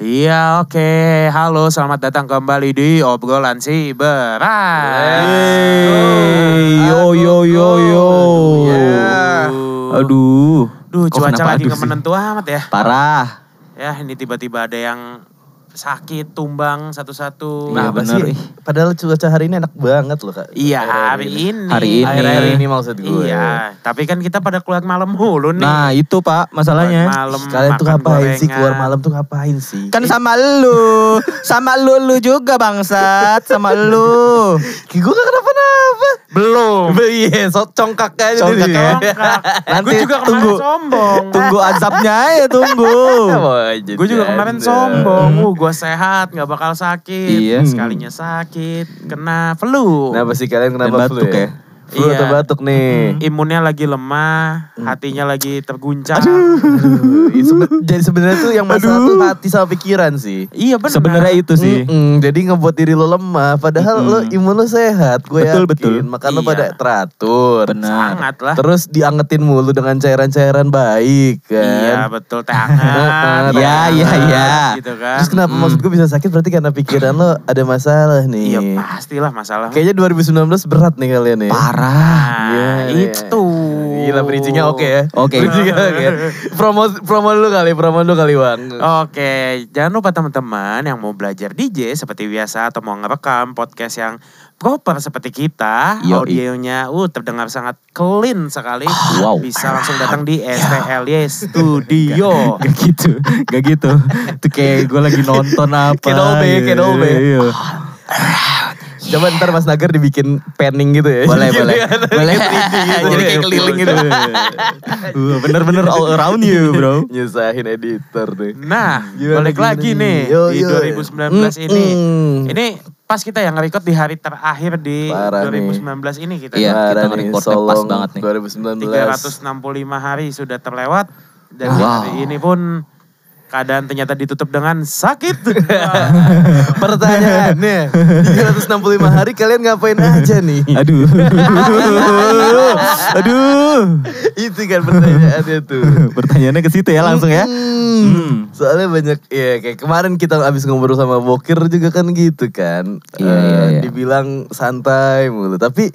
Iya oke, halo selamat datang kembali di obrolan si berat. Hey, yo yo yo yo. Aduh. Duh Kok cuaca lagi aduh nggak menentu amat ya. Parah. Ya ini tiba-tiba ada yang sakit tumbang satu-satu. Iya, Kenapa bener, sih? ih. Padahal cuaca hari ini enak banget loh kak. Iya hari ini. Hari ini. Akhir-akhir ini maksud gue. Iya, tapi kan kita pada keluar malam mulu nih. Nah itu pak masalahnya. Malam Kalian tuh ngapain sih gorengan. keluar malam tuh ngapain sih? Kan sama lu, sama lu lu juga bangsat, sama lu. Gue gak kenapa-napa. Belum. Iya, so congkak aja Congkak ya. Nanti gue juga kemarin tunggu. sombong. Tunggu azabnya ya tunggu. Gue juga kemarin sombong, uh, gue sehat, nggak bakal sakit. Iya. Sekalinya sakit, kena flu. Kenapa sih kalian Dan kenapa flu batuk ya? ya? Flu Iya. batuk nih? Imunnya lagi lemah, hatinya lagi terguncang. Aduh, iya, sebe- jadi sebenarnya tuh yang masalah tuh hati sama pikiran sih. Iya benar. Sebenarnya itu sih. Mm-mm, jadi ngebuat diri lo lemah, padahal lo imun lo sehat, gue Betul, yakin. betul. Makan lo Iya. pada teratur. Benar. sangat lah. Terus diangetin mulu dengan cairan-cairan baik Iya kan. betul teh hangat. Iya, iya, iya. Gitu kan. Terus kenapa maksud gue bisa sakit berarti karena pikiran lo ada masalah Iya nih. pastilah masalah. Kayaknya 2019 berat nih kalian ya. Parah. Nah, Iya, itu. Gila bridgingnya oke ya. Oke. Bridgingnya oke. Promo promo dulu kali, promo dulu kali Bang. Oke, jangan lupa teman-teman yang mau belajar DJ seperti biasa atau mau ngerekam podcast yang proper seperti kita, Yoi. audionya uh terdengar sangat clean sekali. Wow. Bisa langsung datang di STLY Studio. Gak gitu, gak gitu. Itu kayak gue lagi nonton apa. Kedolbe, gitu. kedolbe. Iya. Coba ntar Mas Nagar dibikin panning gitu ya. Boleh, boleh. kayak Boleh. 3D gitu. Jadi kayak keliling gitu. Uh, Bener-bener all around you bro. Nyusahin editor tuh. Nah, Gimana, balik lagi nih? nih Yo, di yo. 2019 ini. Mm-mm. Ini pas kita yang nge-record di hari terakhir di Parah nih. 2019 ini kita. Iya, kita nih, nge-recordnya pas banget nih. 2019. 365 hari sudah terlewat dan Wow. hari ini pun keadaan ternyata ditutup dengan sakit. Pertanyaannya, 365 hari kalian ngapain aja nih? Aduh. Aduh. Itu kan pertanyaannya tuh. Pertanyaannya ke situ ya langsung ya. Hmm. Soalnya banyak ya kayak kemarin kita abis ngobrol sama Bokir juga kan gitu kan. Iya, Eh, iya, iya. Dibilang santai mulu. Tapi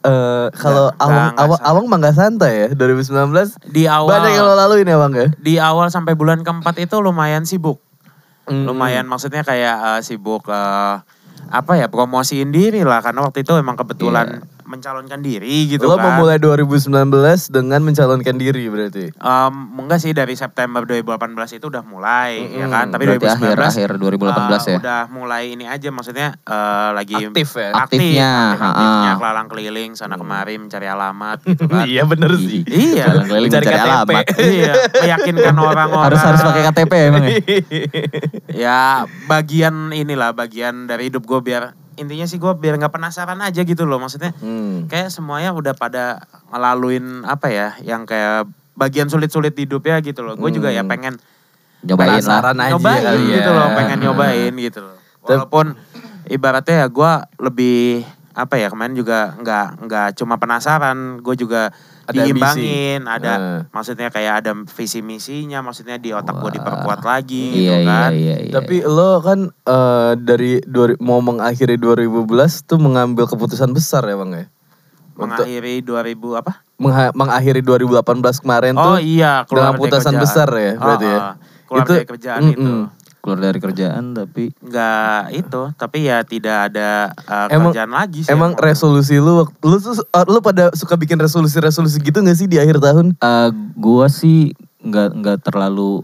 eh kalau awang awang, awang mah gak santai ya 2019. di awal Banyak yang lo laluin ya bang ya. di awal sampai bulan keempat itu lumayan sibuk. Hmm. Lumayan maksudnya kayak eh, sibuk eh, apa ya promosiin diri lah karena waktu itu emang kebetulan mencalonkan diri gitu Lo kan. memulai 2019 dengan mencalonkan diri berarti. Em, enggak sih dari September 2018 itu udah mulai ya kan tapi Berarti 2019 akhir-akhir 2018 eh, ya. udah mulai ini aja maksudnya eh, lagi Aktif ya? aktif, Aktifnya, aktif, aktifnya kelalang keliling sana kemari mencari alamat gitu kan Iya bener sih. iya keliling Mencari mencari alamat. iya meyakinkan orang-orang Harus harus pakai KTP emang ya. ya bagian inilah bagian dari hidup gue biar intinya sih gue biar nggak penasaran aja gitu loh maksudnya Hmm. kayak semuanya udah pada ngelaluin apa ya yang kayak bagian sulit-sulit di hidupnya gitu loh gue juga ya Hmm. pengen Nyobain lah. Aja nyobain ya. gitu loh pengen nyobain gitu loh walaupun ibaratnya ya gue lebih apa ya kemarin juga nggak nggak cuma penasaran gue juga Ada diimbangin ambisi. ada Nah. maksudnya kayak ada visi misinya maksudnya di otak gue diperkuat lagi Iya gitu iya kan iya. iya. Tapi lo kan eh, dari dua, mau mengakhiri 2012 tuh mengambil keputusan besar ya bang ya? Untuk mengakhiri 2000 apa mengha- mengakhiri 2018 kemarin oh tuh iya keluar dengan keputusan besar ya berarti Oh, ya? oh, keluar Itu- dari kerjaan itu mm-mm. Keluar dari kerjaan tapi nggak itu tapi ya tidak ada uh, Emang- kerjaan lagi sih Emang yang- resolusi lu, lu tuh uh, lu pada suka bikin resolusi-resolusi gitu gak sih di akhir tahun? eh gua sih nggak nggak terlalu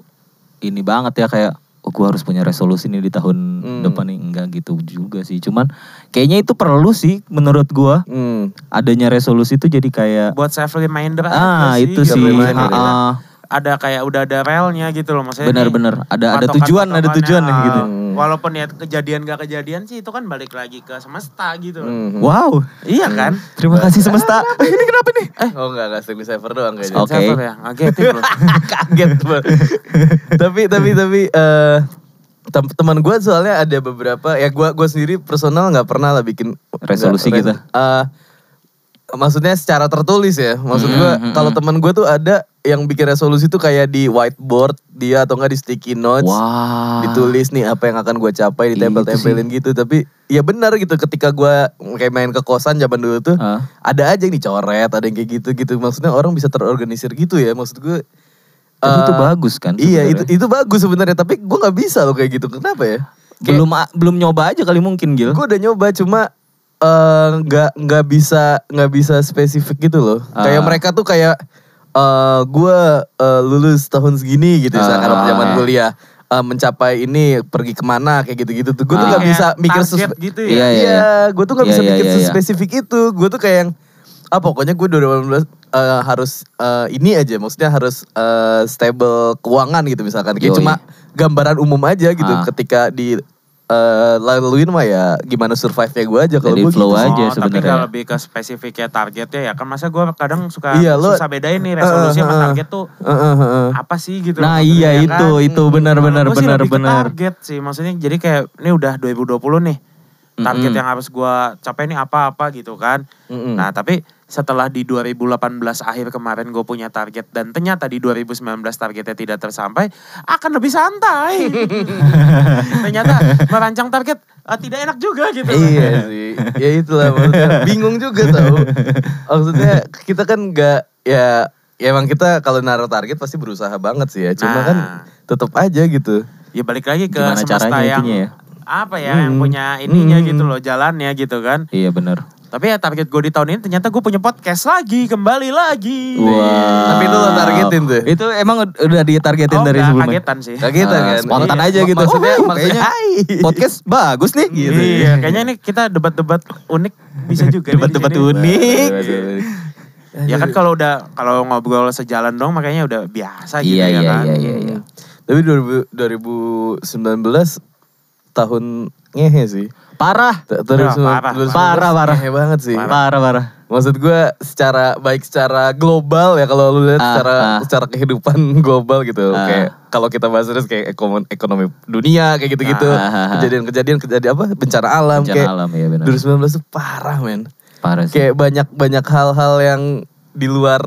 ini banget ya kayak oh, gua harus punya resolusi nih di tahun Hmm. depan nih enggak gitu juga sih. Cuman kayaknya itu perlu sih menurut gua. Hmm. Adanya resolusi itu jadi kayak buat self reminder ah aja itu sih sih. ya. Ada kayak udah ada relnya gitu loh maksudnya nih, Benar-benar ada ada tujuan ada tujuan ah, gitu. walaupun ya kejadian gak kejadian sih itu kan balik lagi ke semesta gitu loh. Hmm. Wow. iya kan Terima kasih semesta. Eh, ini kenapa nih? Oh enggak, enggak Stevie Saver doang kayaknya. Oke. Server ya ngagetin loh Kaget banget. tapi tapi tapi eh tem- teman gue soalnya ada beberapa ya gue gua sendiri personal nggak pernah lah bikin Resolusi gitu. eh, maksudnya secara tertulis ya maksud Hmm, gue hmm, kalau hmm. teman gue tuh ada yang bikin resolusi tuh kayak di whiteboard dia atau enggak di sticky notes. Wah. Ditulis nih apa yang akan gue capai ditempel-tempelin gitu. Tapi ya benar gitu ketika gue kayak main ke kosan zaman dulu tuh Ah. ada aja yang dicoret, ada yang kayak gitu-gitu. Maksudnya orang bisa terorganisir gitu ya. Maksud gue Tapi itu eh, bagus kan Iya itu itu bagus sebenarnya. Tapi gue nggak bisa loh kayak gitu. Kenapa ya? belum a- belum nyoba aja kali mungkin Gil. Gue udah nyoba cuma eh, nggak nggak bisa nggak bisa spesifik gitu loh. Ah. Kayak mereka tuh kayak eh gue eh, lulus tahun segini gitu misalkan Ah. zaman kuliah eh, mencapai ini pergi ke mana kayak gitu-gitu tuh. Gue tuh Ah. nggak bisa mikir gitu Iya, ya. iya. Iya, gue tuh gak Iya, bisa iya, mikir iya, iya. spesifik itu. Gue tuh kayak yang ah pokoknya gue 2018 eh, harus eh, ini aja, maksudnya harus eh, stable keuangan gitu misalkan. Kayak Yoi. cuma gambaran umum aja gitu. Ah. Ketika di eh, laluin mah ya gimana survive-nya gue aja kalau gue flow gitu. aja. Oh, tapi sebenarnya. kalau lebih ke spesifiknya targetnya ya kan masa gue kadang suka Iya, lo- susah bedain nih resolusi sama Eh, eh, target tuh Heeh, heeh. apa sih gitu. Nah, iya, ya itu, kan? itu, benar, Kalau benar, benar, target sih maksudnya jadi kayak ini udah 2020 nih. Target Mm-mm. yang harus gua capai ini apa-apa gitu kan. Mm-mm. Nah, tapi setelah di 2018 akhir kemarin gue punya target dan ternyata di 2019 targetnya tidak tersampai, akan lebih santai. ternyata merancang target eh, tidak enak juga gitu. iya sih. Ya itulah maksudnya. Bingung juga tau. Maksudnya kita kan nggak ya ya emang kita kalau naruh target pasti berusaha banget sih ya. Cuma Nah. kan tetap aja gitu. Ya balik lagi ke Gimana semesta caranya yang ya? apa ya yang Hmm. punya ininya Hmm. gitu loh jalannya gitu kan. Iya benar. Tapi ya target gue di tahun ini ternyata gue punya podcast lagi kembali lagi. Tapi itu lo targetin tuh? Itu emang udah ditargetin Oh, dari enggak, sebelumnya. kagetan sih. Kagetan Ah, kan? Spontan Iya. aja gitu. Maksudnya, Oh, maksudnya podcast bagus nih gitu. Iya, kayaknya ini kita debat-debat unik bisa juga. Debat-debat unik. Ya kan kalau udah kalau ngobrol sejalan dong makanya udah biasa gitu Iya ya iya kan. iya iya iya. Tapi 2000, 2019 tahun ngehe sih. Parah. Ta- Parah, 2019 parah, parah, parah. Ngehe banget sih. Parah parah. Maksud gue secara baik secara global ya kalau lu lihat Ah, secara ah. secara kehidupan global gitu. Ah. Kayak kalau kita bahas terus kayak ekonomi, ekonomi dunia kayak gitu-gitu. Ah, ah, ah. Kejadian-kejadian kejadian apa? Bencana alam Bencana kayak alam, iya benar. 2019 tuh parah men. Parah sih. Kayak banyak banyak hal-hal yang di luar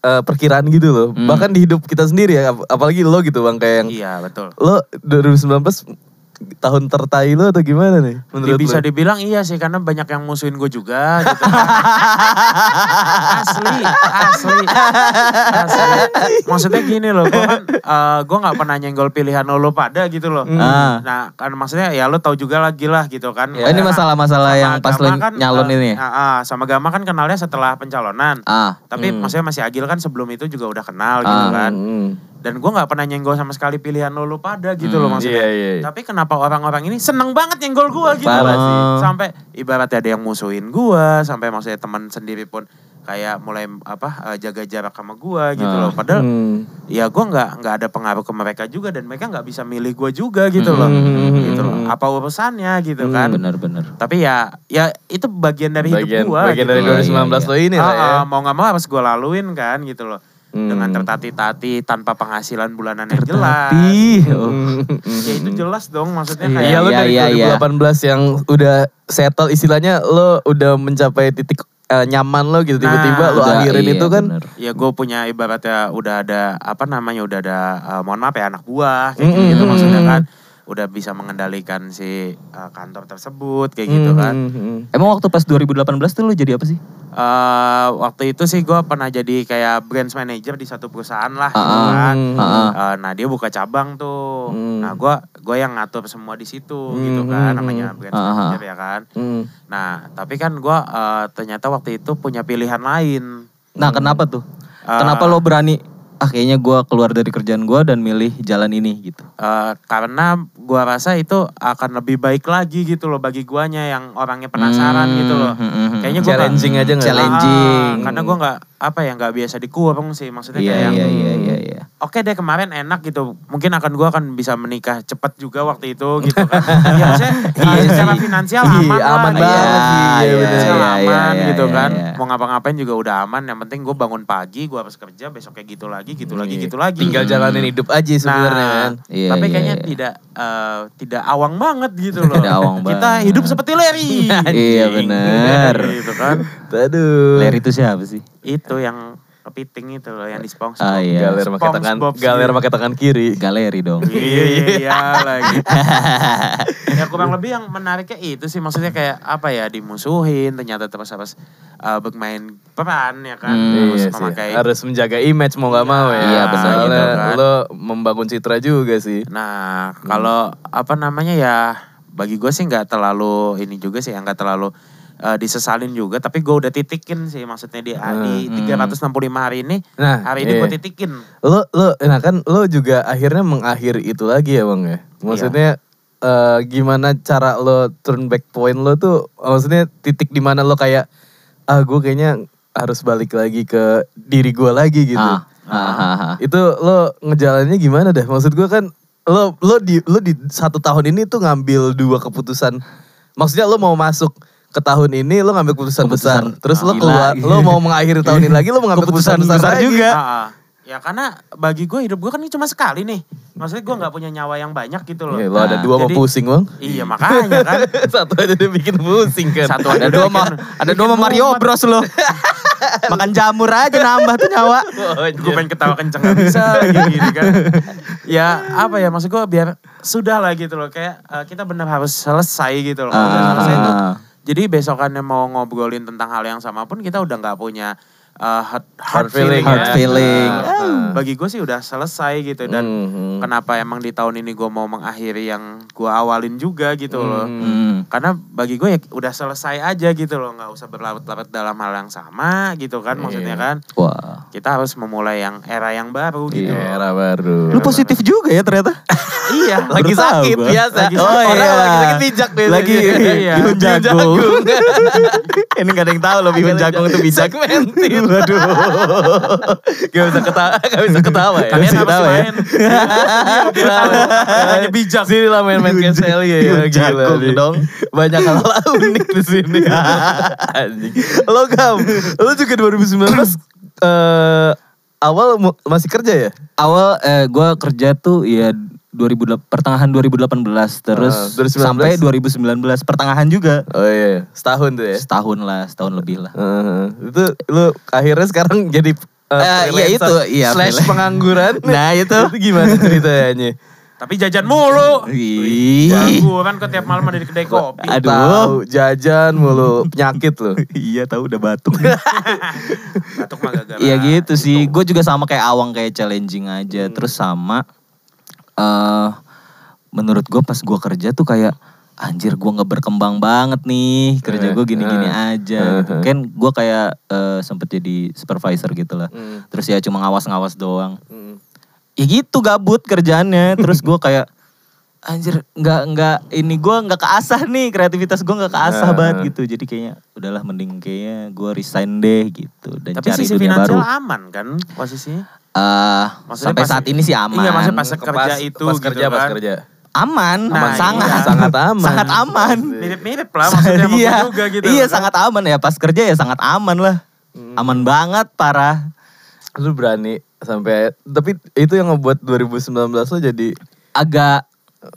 eh, perkiraan gitu loh. Hmm. Bahkan di hidup kita sendiri ya, ap- apalagi lo gitu Bang kayak yang Iya betul. lo 2019 tahun tertai lo atau gimana nih Ya, menurut bisa lo? dibilang iya sih karena banyak yang musuhin gue juga gitu. asli, asli, asli. Maksudnya gini loh, gue kan gue nggak pernah nyenggol pilihan lo, lo pada gitu loh. Ah. Nah kan maksudnya ya lo tahu juga lagi lah gitu kan. Oh, ini masalah-masalah Sama yang pas lo kan, nyalon eh, ini ya? ah, ah, sama Gama kan kenalnya setelah pencalonan. Ah. Tapi Hmm. maksudnya masih Agil kan sebelum itu juga udah kenal gitu Ah. kan. Hmm. Dan gue nggak pernah nyenggol sama sekali pilihan lo lo pada gitu loh Hmm, maksudnya. iya, iya, iya. Tapi kenapa orang-orang ini seneng banget nyenggol gue gitu Parah loh. sih. Sampai ibaratnya ada yang musuhin gue, sampai maksudnya teman sendiri pun kayak mulai apa eh, jaga jarak sama gue gitu Ah. loh. Padahal Hmm. ya gue nggak nggak ada pengaruh ke mereka juga dan mereka nggak bisa milih gue juga gitu loh. Hmm. Gitu loh. Apa urusannya gitu kan. Benar-benar. Tapi ya ya itu bagian dari bagian hidup gue. bagian dari gitu. Iya, 2019 iya, lo ini lah ya. Ah, ah, mau nggak mau harus gue laluin kan gitu loh. Hmm. Dengan tertati-tati tanpa penghasilan bulanan yang jelas. Hmm. Ya itu jelas dong maksudnya Iya, kayak lo Iya, dari iya, iya. 2018 yang udah settle istilahnya lo udah mencapai titik eh, nyaman lo gitu tiba-tiba Nah, lo Udah, akhirin iya, itu kan bener. ya gue punya ibaratnya udah ada apa namanya udah ada eh, mohon maaf ya anak buah kayak Mm-mm. gitu maksudnya kan udah bisa mengendalikan si eh, kantor tersebut kayak gitu kan. Hmm, hmm, hmm. Emang waktu pas 2018 tuh lo jadi apa sih? Eh, waktu itu sih gue pernah jadi kayak branch manager di satu perusahaan lah gitu Ah, kan. ah, ah. Eh, nah dia buka cabang tuh. Hmm. Nah gue gue yang ngatur semua di situ gitu Hmm, kan hmm, namanya hmm. branch Ah, ah. manager ya kan. Hmm. Nah tapi kan gue eh, ternyata waktu itu punya pilihan lain. Nah kenapa tuh? Ah. Kenapa lo berani? Ah kayaknya gue keluar dari kerjaan gue dan milih jalan ini gitu. Eh, karena gua rasa itu akan lebih baik lagi gitu loh bagi guanya yang orangnya penasaran Hmm, gitu loh. hmm, hmm, hmm. Kayaknya gua Challenging nggak- aja nggak? Challenging. Ah, karena gua nggak apa ya nggak biasa dikurung sih maksudnya Iya kayak yang iya iya iya iya. oke deh kemarin enak gitu mungkin akan gua akan bisa menikah cepat juga waktu itu gitu kan ya maksudnya Iya eh, secara sih. finansial Iya, aman lah aman gitu. banget sih, iya, Iya, Iya, iya, aman iya, gitu iya, kan iya. mau ngapa-ngapain juga udah aman yang penting gue bangun pagi gua harus kerja besok kayak gitu lagi gitu lagi Iya. gitu lagi Tinggal jalanin hidup aja sebenarnya kan. Iya, tapi iya, kayaknya iya. tidak eh, tidak awang banget gitu loh. Tidak awang Kita banget. hidup seperti Larry. Iya bener. gitu kan. Aduh. Larry itu siapa sih? Itu yang kepiting itu loh yang di SpongeBob. Ah, iya. Galer pakai tangan galer pakai tangan kiri. Galeri dong. Iya, iya, iya lagi. ya kurang lebih yang menariknya itu sih maksudnya kayak apa ya dimusuhin ternyata terus harus uh, bermain peran ya kan Hmm, harus Iya sih. memakai Harus menjaga image mau gak Iya, mau ya. iya, benar gitu kan. lo membangun citra juga sih. Nah, kalau apa namanya ya bagi gue sih nggak terlalu ini juga sih, nggak terlalu uh, disesalin juga. Tapi gue udah titikin sih, maksudnya di, di 365 hari ini, Nah, hari ini iya. gue titikin. Lo lo nah kan lo juga akhirnya mengakhiri itu lagi ya bang ya. Maksudnya eh, gimana cara lo turn back point lo tuh maksudnya titik di mana lo kayak ah gue kayaknya harus balik lagi ke diri gue lagi gitu. Ah, ah, ah, ah. Itu lo ngejalaninnya gimana dah? Maksud gue kan lo lo di lo di satu tahun ini tuh ngambil dua keputusan. Maksudnya lo mau masuk ke tahun ini lo ngambil keputusan, besar. Keputusan, Terus lo gila. keluar lo mau mengakhiri tahun ini lagi lo mengambil keputusan, Keputusan besar, besar juga. Ah, ah. Ya karena bagi gue hidup gue kan ini cuma sekali nih. Maksudnya gue nggak punya nyawa yang banyak gitu loh. Iya, lo ada Nah, dua mau jadi- pusing bang. Iya makanya kan. Satu aja dia bikin pusing kan. Satu Ada dua mah, ada dua mah Mario Bros lo. Makan jamur aja nambah tuh nyawa. gue pengen ketawa kenceng gak bisa lagi gini kan. Ya apa ya maksud gue biar sudah lah gitu loh. Kayak eh, kita benar harus selesai gitu loh. Kalau udah Ah. selesai tuh jadi besokannya mau ngobrolin tentang hal yang sama pun kita udah nggak punya uh, hard, hard Hard feeling, feeling, hard ya. feeling. Nah, Ah. bagi gue sih udah selesai gitu dan Mhm. kenapa emang di tahun ini gue mau mengakhiri yang gue awalin juga gitu loh. Hmm. Karena bagi gue ya udah selesai aja gitu loh, nggak usah berlarut-larut dalam hal yang sama gitu kan, maksudnya kan. Wah. Kita harus memulai yang era yang baru gitu. Iya, era baru. Lu positif juga ya ternyata. iya, lagi sakit biasa. Lagi oh. Orang iya. lagi sakit bijak biasanya. Lagi Iya. bihun jagung. Ini gak ada yang tahu loh bihun jagung itu bijak. Segmentin. Waduh. gak bisa ketawa, gak bisa ketawa ya. Kalian harus tahu ya. main. Iya. Hanya bijak. Sini lah main-main cancel ya. Gila jagung dong. Banyak hal unik di sini. Lo Gam, lo juga 2019 eh awal mu- masih kerja ya? Awal eh, gue kerja tuh ya 2000 pertengahan 2018 terus Ah, 2019? sampai 2019 pertengahan juga. Oh iya, setahun tuh ya. Setahun lah, setahun lebih lah. Heeh. itu lu akhirnya sekarang jadi uh, Eh, iya freelancer itu, iya, slash freelance. pengangguran. Nah, itu. itu gimana ceritanya? Tapi jajan mulu. Ih. Gangguan kok tiap malam ada di kedai kopi. Aduh. Tahu jajan mulu penyakit lu. iya tahu udah batuk. Batuk mah gara-gara Iya gitu sih. Gue juga sama kayak awang kayak challenging aja. Hmm. Terus sama eh menurut gue pas gue kerja tuh kayak anjir gue nggak berkembang banget nih kerja gue gini-gini Eh, aja. eh, gitu. eh. Kan gue kayak eh, sempet jadi supervisor gitu lah. Hmm. Terus ya cuma ngawas-ngawas doang. Hmm. Ya gitu gabut kerjaannya. Terus gue kayak anjir nggak nggak ini gue nggak keasah nih kreativitas gue nggak keasah Eh. banget gitu. Jadi kayaknya udahlah mending kayaknya gue resign deh gitu dan Tapi cari sisi dunia finansial baru. aman kan posisinya? Eh, Maksudnya sampai pas- saat ini sih aman. Iya, maksudnya pas Pas- kerja itu pas gitu kerja, pas kan. kerja. aman, Nah, sangat, iya. Sangat aman. sangat aman. Mirip-mirip lah maksudnya iya, juga gitu. iya kan. sangat aman ya pas kerja ya sangat aman lah, Hmm. aman banget parah. Lu berani sampai tapi itu yang ngebuat 2019 lo jadi Agak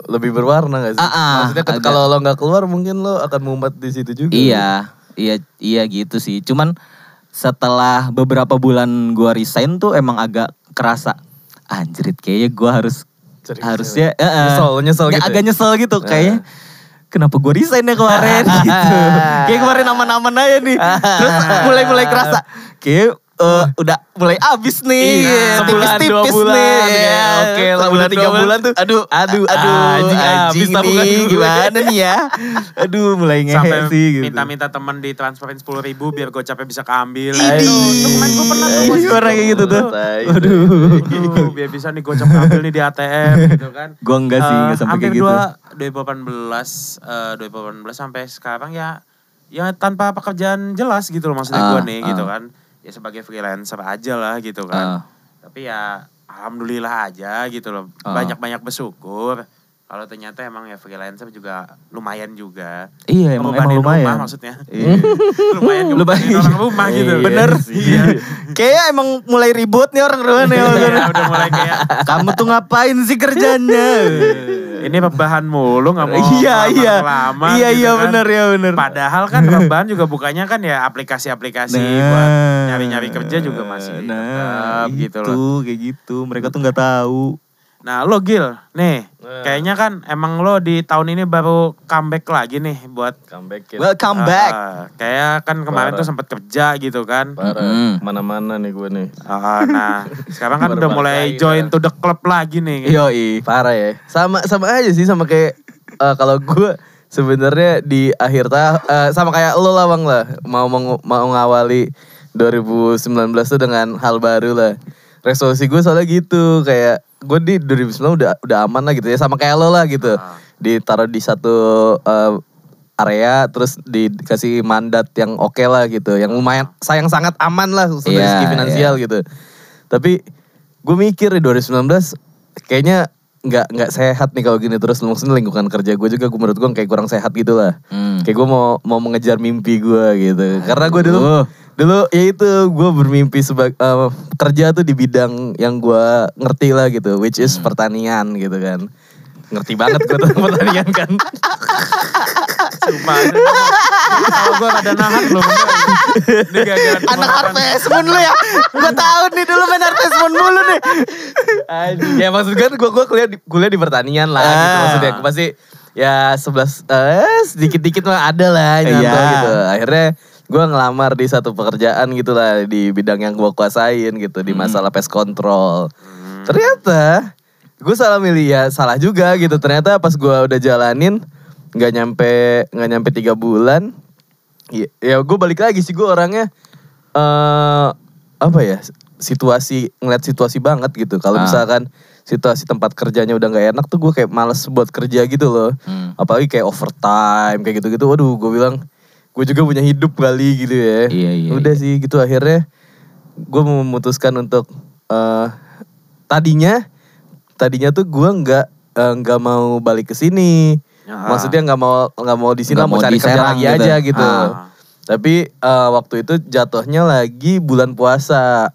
lebih berwarna gak sih? Ah, ah, Maksudnya kalau lo nggak keluar mungkin lo akan mumet di situ juga. iya, iya, iya gitu sih. Cuman setelah beberapa bulan gua resign tuh emang agak kerasa anjrit kayaknya gua harus Serius, harusnya eh, eh, Nyesel, nyesel gitu ya? agak nyesel gitu kayaknya kenapa gue resign ya kemarin gitu kayak kemarin aman-aman aja nih terus mulai-mulai kerasa kayak eh, udah mulai abis nih Iya, sebulan, dua tipis-tipis bulan, nih ya. Oke, lah, Sebulan, tiga bulan tuh. aduh Aduh, aduh anjing, anjing, nih gue. gimana nih ya aduh mulai ngehe Sampai sih gitu minta-minta temen di transferin sepuluh ribu biar gue capek bisa keambil. Itu kemarin gue pernah tuh orang kayak gitu tuh aduh Aduh, biar bisa nih gocap ngambil nih di ATM gitu kan. gue enggak sih Eh, enggak sampai hampir kayak gitu dua 2018 eh 2018 sampai sekarang ya ya tanpa pekerjaan jelas gitu loh maksudnya Ah, gue nih ah. gitu kan. Ya sebagai freelancer aja lah gitu kan. Tapi ya alhamdulillah aja gitu loh. Ah. Banyak-banyak bersyukur. Kalau ternyata emang ya freelancer juga lumayan juga. iya emang emang lumayan Rumah maksudnya. Iya. lumayan Lumayan. orang rumah gitu. Iya. Bener. Iya. Kayaknya emang mulai ribut nih orang rumah nih. Iya, udah mulai kayak Kamu tuh ngapain sih kerjanya? ini rebahan mulu nggak mau iya iya. lama Iya gitu iya kan. bener ya bener. Padahal kan rebahan juga bukannya kan ya aplikasi-aplikasi Nah. buat nyari-nyari kerja juga masih nah, tetap itu, gitu loh. kayak gitu. Mereka tuh nggak tahu. Nah lo Gil, nih Nah. kayaknya kan emang lo di tahun ini baru comeback lagi nih buat Comeback ya. Welcome back. Ah, kayak kan kemarin Parah. tuh sempat kerja gitu kan. Parah. Mm. Mana-mana nih gue nih. Ah, nah, sekarang kan udah mulai join to the club lagi nih. Yoi. Parah ya. Sama sama aja sih sama kayak eh, kalau gue sebenarnya di akhir tahun sama kayak lo lah Bang lah mau mau, mau ngawali 2019 tuh dengan hal baru lah. Resolusi gue soalnya gitu kayak gue di 2019 udah udah aman lah gitu ya sama kayak lo lah gitu. Ah. Ditaruh di satu eh, area terus dikasih mandat yang oke lah gitu. Yang lumayan sayang sangat aman lah dari Iya, segi finansial gitu. Tapi gue mikir di 2019 kayaknya nggak nggak sehat nih kalau gini terus maksudnya lingkungan kerja gue juga gue menurut gue kayak kurang sehat gitu lah Hmm. kayak gue mau mau mengejar mimpi gue gitu karena gue dulu. Dulu ya itu gue bermimpi sebagai kerja tuh di bidang yang gue ngerti lah gitu which is pertanian gitu kan ngerti banget gue tentang pertanian kan Sumpah. Kalau gue ada nahan belum. Anak. Harvest Moon lu ya. Gue tahu nih dulu main Harvest Moon mulu nih. Anjing. ya maksud gue gue gue kuliah di, kuliah di pertanian lah gitu Ah. maksudnya pasti ya 11 eh sedikit-dikit mah ada lah nyantol Iya. gitu. Akhirnya gue ngelamar di satu pekerjaan gitu lah di bidang yang gue kuasain gitu di masalah pest control. Ternyata gue salah milih ya salah juga gitu. Ternyata pas gue udah jalanin nggak nyampe nggak nyampe tiga bulan ya, ya gue balik lagi sih gue orangnya eh apa ya situasi ngeliat situasi banget gitu kalau Ah. misalkan situasi tempat kerjanya udah nggak enak tuh gue kayak males buat kerja gitu loh Hmm. apalagi kayak overtime kayak gitu gitu waduh gue bilang gue juga punya hidup kali gitu ya Iya, iya, udah sih gitu akhirnya gue memutuskan untuk eh tadinya tadinya tuh gue nggak eh, nggak mau balik ke sini Ah. maksudnya nggak mau nggak mau di sini mau cari kerja lagi gitu. aja gitu Ah. tapi eh, waktu itu jatuhnya lagi bulan puasa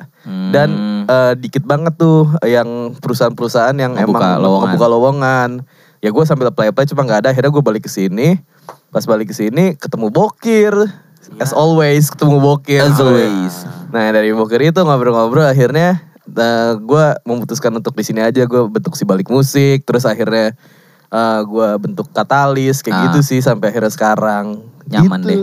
dan Hmm. eh, dikit banget tuh yang perusahaan-perusahaan yang Ngebuka emang lowongan. ngebuka lowongan. Ya gue sambil apply apply cuma nggak ada. Akhirnya gue balik ke sini. Pas balik ke sini ketemu Bokir. As always ketemu Bokir. As always. Nah dari Bokir itu ngobrol-ngobrol akhirnya gue memutuskan untuk di sini aja. Gue bentuk si balik musik. Terus akhirnya gue bentuk katalis kayak Ah. gitu sih sampai akhirnya sekarang. Nyaman Gitu. deh.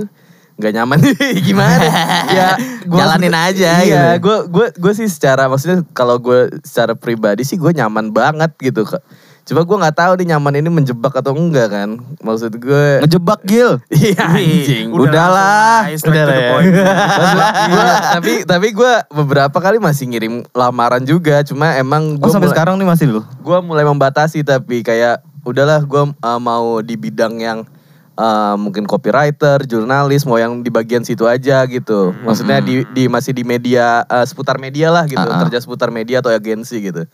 Nggak nyaman gimana? ya gua Jalanin aja Iya, gitu. gue gue gue sih secara maksudnya kalau gue secara pribadi sih gue nyaman banget gitu kak. Cuma gue nggak tahu nih nyaman ini menjebak atau enggak kan. Maksud gue Ngejebak Gil. Iya anjing. Udah Udahlah. straight Udah ya. tapi tapi gue beberapa kali masih ngirim lamaran juga. Cuma emang Oh gue sampai sekarang nih masih lu? gue mulai membatasi tapi kayak udahlah gue mau di bidang yang uh, mungkin copywriter, jurnalis, mau yang di bagian situ aja gitu. Maksudnya di, di masih di media uh, seputar media lah gitu, Ah, ah. kerja seputar media atau agensi gitu.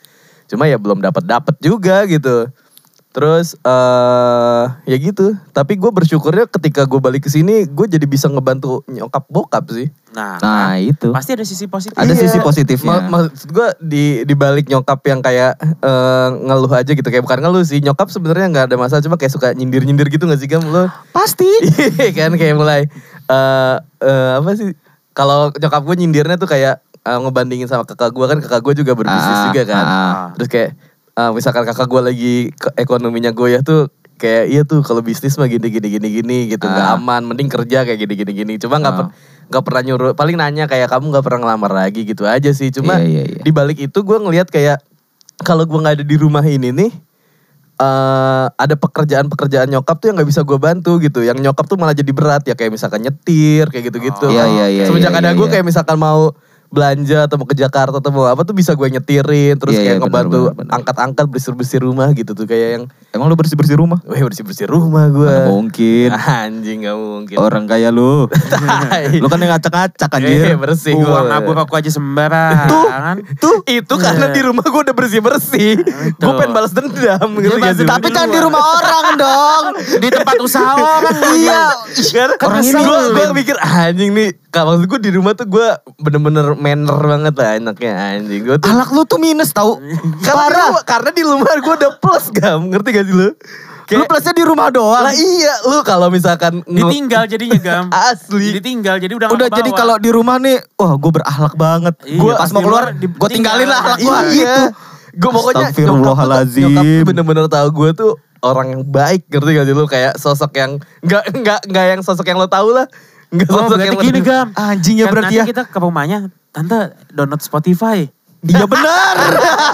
Cuma ya belum dapat dapat juga gitu. Terus eh ya gitu. Tapi gue bersyukurnya ketika gue balik ke sini, gue jadi bisa ngebantu nyokap bokap sih. Nah, Nah itu. pasti ada sisi positif. Ada Iya. sisi positifnya. Ma- maksud gue di di balik nyokap yang kayak eh, ngeluh aja gitu kayak bukan ngeluh sih nyokap sebenarnya nggak ada masalah cuma kayak suka nyindir nyindir gitu nggak sih kamu lo Pasti. Iya kan kayak mulai eh eh, apa sih kalau nyokap gue nyindirnya tuh kayak eh, ngebandingin sama kakak gue kan kakak gue juga berbisnis Ah, juga kan ah. terus kayak eh, misalkan kakak gue lagi ekonominya goyah tuh kayak iya tuh kalau bisnis mah gini gini gini gini gitu nggak Ah. aman mending kerja kayak gini gini gini cuma nggak Ah. per- nggak pernah nyuruh paling nanya kayak kamu nggak pernah ngelamar lagi gitu aja sih cuma Iya, iya, iya. di balik itu gue ngelihat kayak kalau gue nggak ada di rumah ini nih eh ada pekerjaan-pekerjaan nyokap tuh yang nggak bisa gue bantu gitu. Yang nyokap tuh malah jadi berat ya kayak misalkan nyetir kayak gitu-gitu. Oh. Iya, iya, iya, Semenjak iya, ada iya, gue iya. kayak misalkan mau belanja atau mau ke Jakarta atau mau apa tuh bisa gue nyetirin terus Iya, kayak iya, benar, ngebantu angkat-angkat bersih-bersih rumah gitu tuh kayak yang Emang lu bersih-bersih rumah? weh bersih-bersih rumah gue. Mana mungkin. Anjing gak mungkin. Orang kaya lu. lu kan yang ngacak-ngacak Eh, anjir. bersih Uang nabur aku aja sembarangan. Tuh itu karena Iya. di rumah gue udah bersih bersih. Gue pengen balas dendam gitu gitu. dendam. Tapi kan di rumah orang dong. Di tempat usaha orang. Iya. Karena Orang ini gue mikir "Ah, anjing nih. Maksud gue di rumah tuh gue bener-bener manner banget lah enaknya anjing. Gue tuh Alak lu tuh minus tau. karena, gua- karena di rumah gue udah plus gam ngerti gak sih lu? Kayak- Lu plusnya di rumah doang. Lah iya, lu kalau misalkan Ditinggal jadinya gam. Asli. Ditinggal jadi udah Udah jadi kalau di rumah nih, wah gue berakhlak banget. Iya, gue pas mau keluar, luar gue tinggalin lah akhlak gue Iya. gitu. Gue pokoknya nyokap Astagfirullahaladzim. nyokap tuh bener-bener tahu gue tuh orang yang baik, ngerti gak sih lu? Kayak sosok yang nggak nggak nggak yang sosok yang lo tahu lah. Nggak Oh berarti yang gini gam. Anjing ya Kan berarti nanti ya. kita ke rumahnya. Tante download Spotify. Iya benar.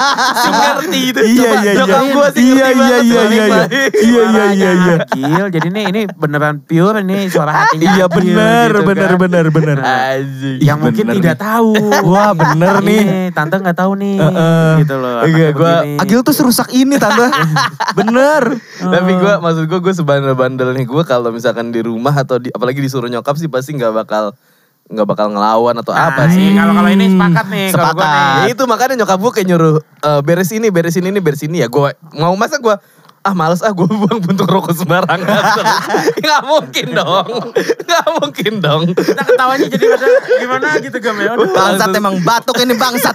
ngerti itu. Iya Coba, iya iya. Iya ngerti iya banget iya tuh, iya iya. Spotify. Iya iya iya iya. Agil. Jadi ini ini beneran pure ini suara hatinya. Iya benar gitu benar kan. benar benar. Anjing. Yang mungkin bener tidak nih. tahu. Wah bener nih. Ini, tante nggak tahu nih. Heeh. Gitu loh. Anaknya gua-. Agil tuh serusak ini tante. bener. Tapi gue maksud gue gue sebandel-bandel nih gue kalau misalkan di rumah atau di, apalagi disuruh nyokap sih pasti nggak bakal nggak bakal ngelawan atau Nah, apa sih. Kalau kalau ini sepakat nih. Sepakat. Ya nih. itu makanya nyokap gue kayak nyuruh "Eh, beres ini, beres ini, ini, beres ini ya. Gue mau masa gue ah males ah gue buang puntung rokok sembarangan. Gak mungkin dong. Gak mungkin dong. Kita ketawanya jadi pada gimana gitu gam ya. Bangsat emang batuk ini bangsat.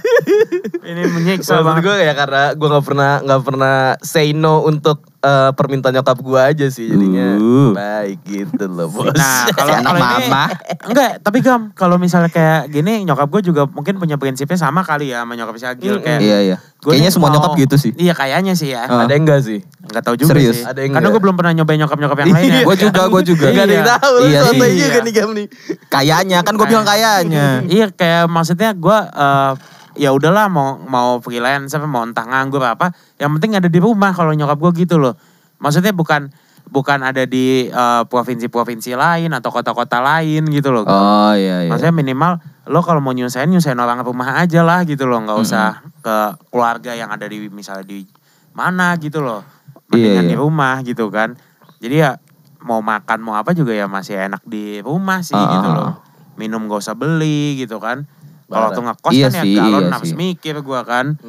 Ini menyiksa banget. gue ya karena gue gak pernah nggak pernah say no untuk eh, permintaan nyokap gue aja sih jadinya Uh. baik gitu loh bos. Nah, kalau kalau ini mama. enggak, tapi Gam, kalau misalnya kayak gini nyokap gue juga mungkin punya prinsipnya sama kali ya sama nyokap si Agil kayak Iya iya. gua Kayaknya semua mau- nyokap gitu sih. Iya, kayaknya sih ya. Ah. ada yang enggak sih? Enggak tahu juga Serius? sih. Ada yang Karena gue belum pernah nyobain nyokap-nyokap yang lain ya. Gue juga, gue juga. Gak ada yang Iya. tahu. Iya Iya sih. juga nih Gam nih. Kayaknya kan gue bilang kayaknya. Iya, kayak maksudnya gue eh, ya udahlah mau mau freelance apa mau entah nganggur apa, yang penting ada di rumah kalau nyokap gue gitu loh. Maksudnya bukan bukan ada di eh, provinsi-provinsi lain atau kota-kota lain gitu loh. Oh iya iya. Maksudnya minimal lo kalau mau nyusahin nyusahin orang rumah aja lah gitu loh, nggak usah ke keluarga yang ada di misalnya di mana gitu loh. Mendingan Iya, di iya. rumah gitu kan. Jadi ya mau makan mau apa juga ya masih enak di rumah sih Ah, gitu ah, loh. ah. Minum gak usah beli gitu kan. Kalau waktu ngekos Iya kan sih, ya galon iya harus sih. mikir gua kan.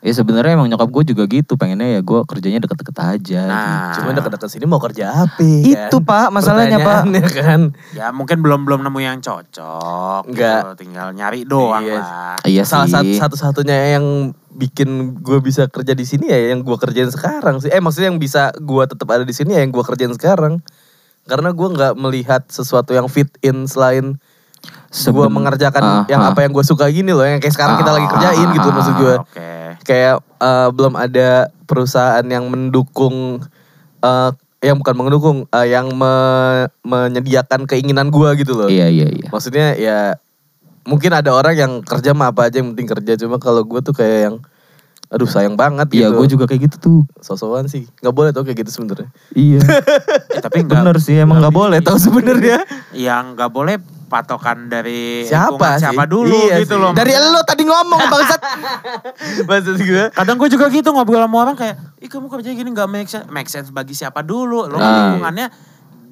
Ya sebenarnya emang nyokap gue juga gitu. Pengennya ya gue kerjanya deket-deket aja. Nah, Cuma dekat-dekat sini mau kerja apa? Itu, Pak, masalahnya, Pak. Kan. ya mungkin belum belum nemu yang cocok. Enggak. Gitu. Tinggal nyari doang Iya. lah. Iya Salah sih. satu satu-satunya yang bikin gue bisa kerja di sini ya yang gue kerjain sekarang sih. Eh maksudnya yang bisa gue tetap ada di sini ya yang gue kerjain sekarang. Karena gue nggak melihat sesuatu yang fit in selain gue Seben- mengerjakan Ah, yang ah. apa yang gue suka gini loh, yang kayak sekarang kita Ah, lagi kerjain gitu ah, maksud gue. Oke. Kayak eh, belum ada perusahaan yang mendukung, eh, yang bukan mendukung, eh, yang me- menyediakan keinginan gue gitu loh. Iya iya iya. Maksudnya ya mungkin ada orang yang kerja mah apa aja yang penting kerja cuma kalau gue tuh kayak yang aduh sayang banget Iya gitu. gue juga kayak gitu tuh. Sosokan sih. nggak boleh tuh kayak gitu sebenarnya. Iya. Eh, tapi enggak Bener sih emang nggak boleh tahu sebenarnya. yang nggak boleh patokan dari Siapa sih? siapa dulu Iya gitu sih. loh. Dari lo tadi ngomong bangsat. Maksud gue Kadang gue juga gitu ngobrol sama orang kayak, ih kamu kerja gini nggak make sense, make sense bagi siapa dulu? Lo Ah. lingkungannya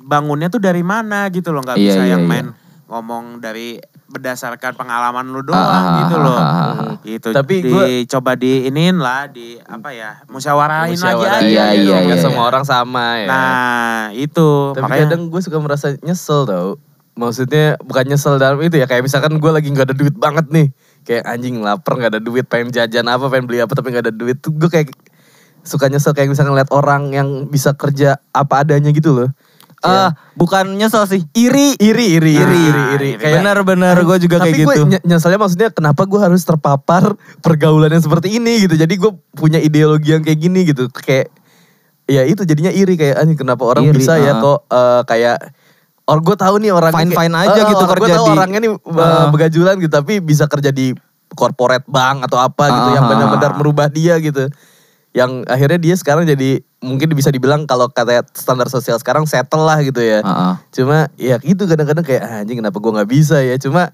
bangunnya tuh dari mana gitu loh, nggak Iya, bisa iya, yang iya. main ngomong dari berdasarkan pengalaman lu doang Ah, gitu ah, loh. ah, ah, Gitu. Tapi Tapi gua- coba diinin lah, di apa ya, musyawarahin musyawarah lagi aja. Iya, gitu. iya, Nggak iya. semua orang sama ya. Nah itu Tapi makanya kadang gue suka merasa nyesel tau. Maksudnya bukan nyesel dalam itu ya. Kayak misalkan gue lagi gak ada duit banget nih. Kayak anjing lapar gak ada duit. Pengen jajan apa, pengen beli apa tapi gak ada duit. Tuh gue kayak suka nyesel kayak misalkan lihat orang yang bisa kerja apa adanya gitu loh. Ah, bukan nyesel sih. Iri. Iri, iri, iri, Nah, iri, iri. iri. Bener-bener gue juga Tapi kayak gitu. ny- nyeselnya maksudnya kenapa gue harus terpapar pergaulan yang seperti ini gitu. Jadi gue punya ideologi yang kayak gini gitu. Kayak ya itu jadinya iri kayak anjing kenapa orang Iri, bisa ya ah. kok eh, kayak Or gue tahu nih orang Fine-fine aja gitu Gue kerja tahu di- orangnya nih eh, Ah. begajulan gitu tapi bisa kerja di corporate bank atau apa gitu yang benar-benar merubah dia gitu. Yang akhirnya dia sekarang jadi mungkin bisa dibilang kalau kata standar sosial sekarang settle lah gitu ya. Ah. Cuma ya gitu kadang-kadang kayak "Ah, anjing kenapa gue nggak bisa ya. Cuma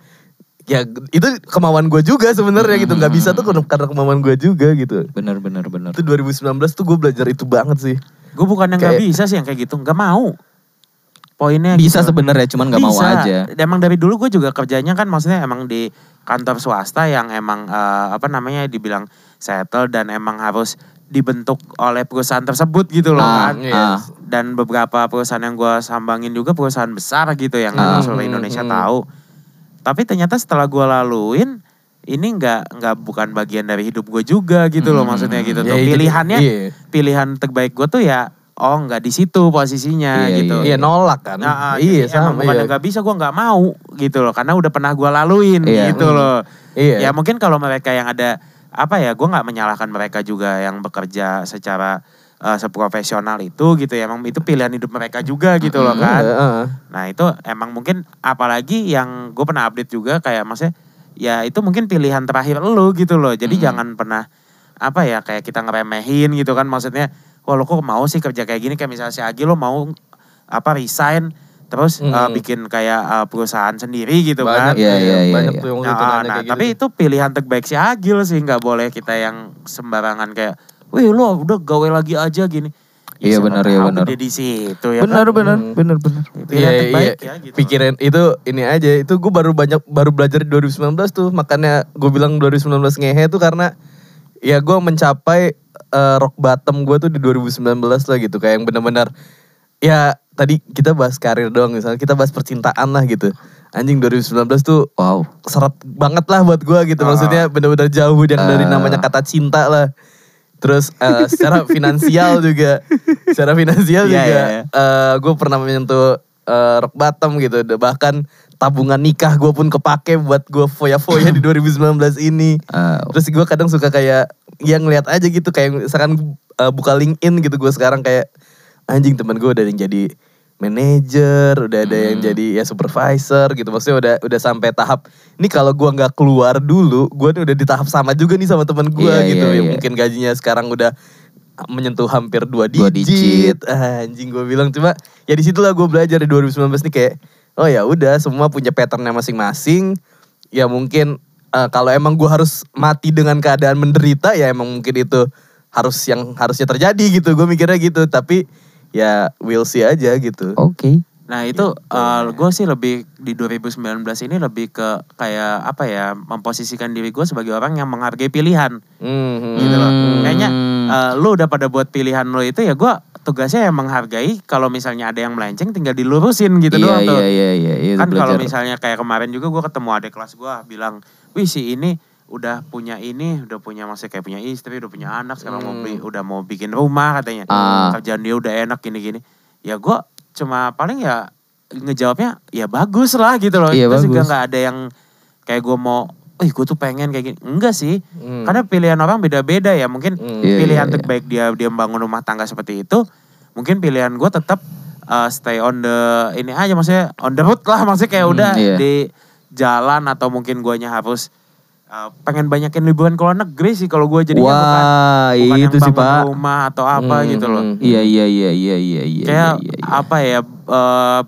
ya itu kemauan gue juga sebenarnya gitu nggak bisa tuh karena kemauan gue juga gitu. Bener bener bener. Itu 2019 tuh gue belajar itu banget sih. gue bukan yang nggak Kayak- bisa sih yang kayak gitu, nggak mau. Poinnya Bisa gitu. sebenarnya cuman nggak mau aja. Emang dari dulu gue juga kerjanya kan maksudnya emang di kantor swasta yang emang eh, apa namanya dibilang settle dan emang harus dibentuk oleh perusahaan tersebut gitu loh Ah, kan. iya. Dan beberapa perusahaan yang gue sambangin juga perusahaan besar gitu yang Ah. seluruh Indonesia Hmm. tahu. Tapi ternyata setelah gue laluin ini nggak nggak bukan bagian dari hidup gue juga gitu loh Hmm. maksudnya gitu tuh. itu- Pilihannya iya. pilihan terbaik gue tuh ya oh nggak di situ posisinya Iya, gitu. Iya nolak kan. Nah, ah, iya emang sama. bukan Iya. nggak bisa gue nggak mau gitu loh karena udah pernah gue laluin Iya. gitu Hmm. loh. Iya. Ya mungkin kalau mereka yang ada apa ya gue nggak menyalahkan mereka juga yang bekerja secara eh, seprofesional itu gitu ya emang itu pilihan hidup mereka juga gitu loh Iya, kan. Nah itu emang mungkin apalagi yang gue pernah update juga kayak maksudnya ya itu mungkin pilihan terakhir lu gitu loh. Jadi Mm. jangan pernah apa ya kayak kita ngeremehin gitu kan maksudnya. Wah lo kok mau sih kerja kayak gini kayak misalnya si Agi lo mau apa resign terus Mm. eh, bikin kayak eh, perusahaan sendiri gitu kan. Banyak, Iya, iya, iya, iya, banyak iya. tuh yang Nah, nanya nah, kayak tapi gitu. itu pilihan terbaik si Agil sih nggak boleh kita yang sembarangan kayak, wih lo udah gawe lagi aja gini. Iya, siapa benar, iya, tahu benar. Di situ ya benar kan? benar Hmm. benar benar. Pilihan Iya, terbaik iya. ya gitu. Pikirin itu ini aja. Itu gue baru banyak baru belajar di 2019 tuh. Makanya gue bilang 2019 ngehe tuh karena ya gue mencapai eh, rock bottom gue tuh di 2019 lah gitu. Kayak yang benar-benar ya tadi kita bahas karir doang misalnya kita bahas percintaan lah gitu. Anjing 2019 tuh Wow. seret banget lah buat gue gitu. Maksudnya bener-bener jauh yang dari Ah. namanya kata cinta lah. Terus eh, secara finansial juga, secara finansial Iya, juga, iya, iya. gue pernah menyentuh eh, rock bottom gitu. Bahkan tabungan nikah gue pun kepake buat gue foya-foya di 2019 ini. Ah, Terus gue kadang suka kayak ya ngeliat aja gitu kayak misalkan eh, buka LinkedIn gitu gue sekarang kayak anjing teman gue udah yang jadi manajer, udah ada yang Hmm. jadi ya supervisor gitu. Maksudnya udah udah sampai tahap ini kalau gua nggak keluar dulu, gua nih udah di tahap sama juga nih sama teman gua Iya, gitu. iya, yang iya. mungkin gajinya sekarang udah menyentuh hampir dua Dua digit. digit. Ah, anjing gue bilang cuma ya di situlah gue belajar di 2019 nih kayak oh ya udah semua punya patternnya masing-masing. Ya mungkin eh, kalau emang gue harus mati dengan keadaan menderita ya emang mungkin itu harus yang harusnya terjadi gitu. Gue mikirnya gitu. Tapi ya we'll see aja gitu. Oke. Nah itu gue sih lebih di 2019 ini lebih ke kayak apa ya memposisikan diri gue sebagai orang yang menghargai pilihan Hmm, gitu loh. Hmm. Kayaknya eh, lu udah pada buat pilihan lo itu ya gue tugasnya yang menghargai kalau misalnya ada yang melenceng tinggal dilurusin gitu iya, doang tuh. iya iya iya iya. kan kalau misalnya kayak kemarin juga gue ketemu adik kelas gue bilang, wih si ini udah punya ini, udah punya maksudnya kayak punya istri, udah punya anak, sekarang mau Hmm. bi- udah mau bikin rumah katanya, Ah. kerjaan dia udah enak gini-gini. Ya gue cuma paling ya ngejawabnya ya bagus lah gitu loh. Iya, Terus juga bagus. nggak ada yang kayak gue mau, eh gue tuh pengen kayak gini. Enggak sih, Hmm. karena pilihan orang beda-beda ya. Mungkin Hmm. Iya, pilihan iya, iya. terbaik dia dia membangun rumah tangga seperti itu, mungkin pilihan gue tetap uh, stay on the ini aja maksudnya on the road lah maksudnya kayak Hmm, udah iya. di jalan atau mungkin guanya harus uh, pengen banyakin liburan ke luar negeri sih kalau gue jadinya bukan Wah, bukan yang itu sih bangun Pak. rumah atau apa Hmm, gitu loh. hmm. Iya iya iya iya iya iya. Kayak iya, iya. apa ya uh,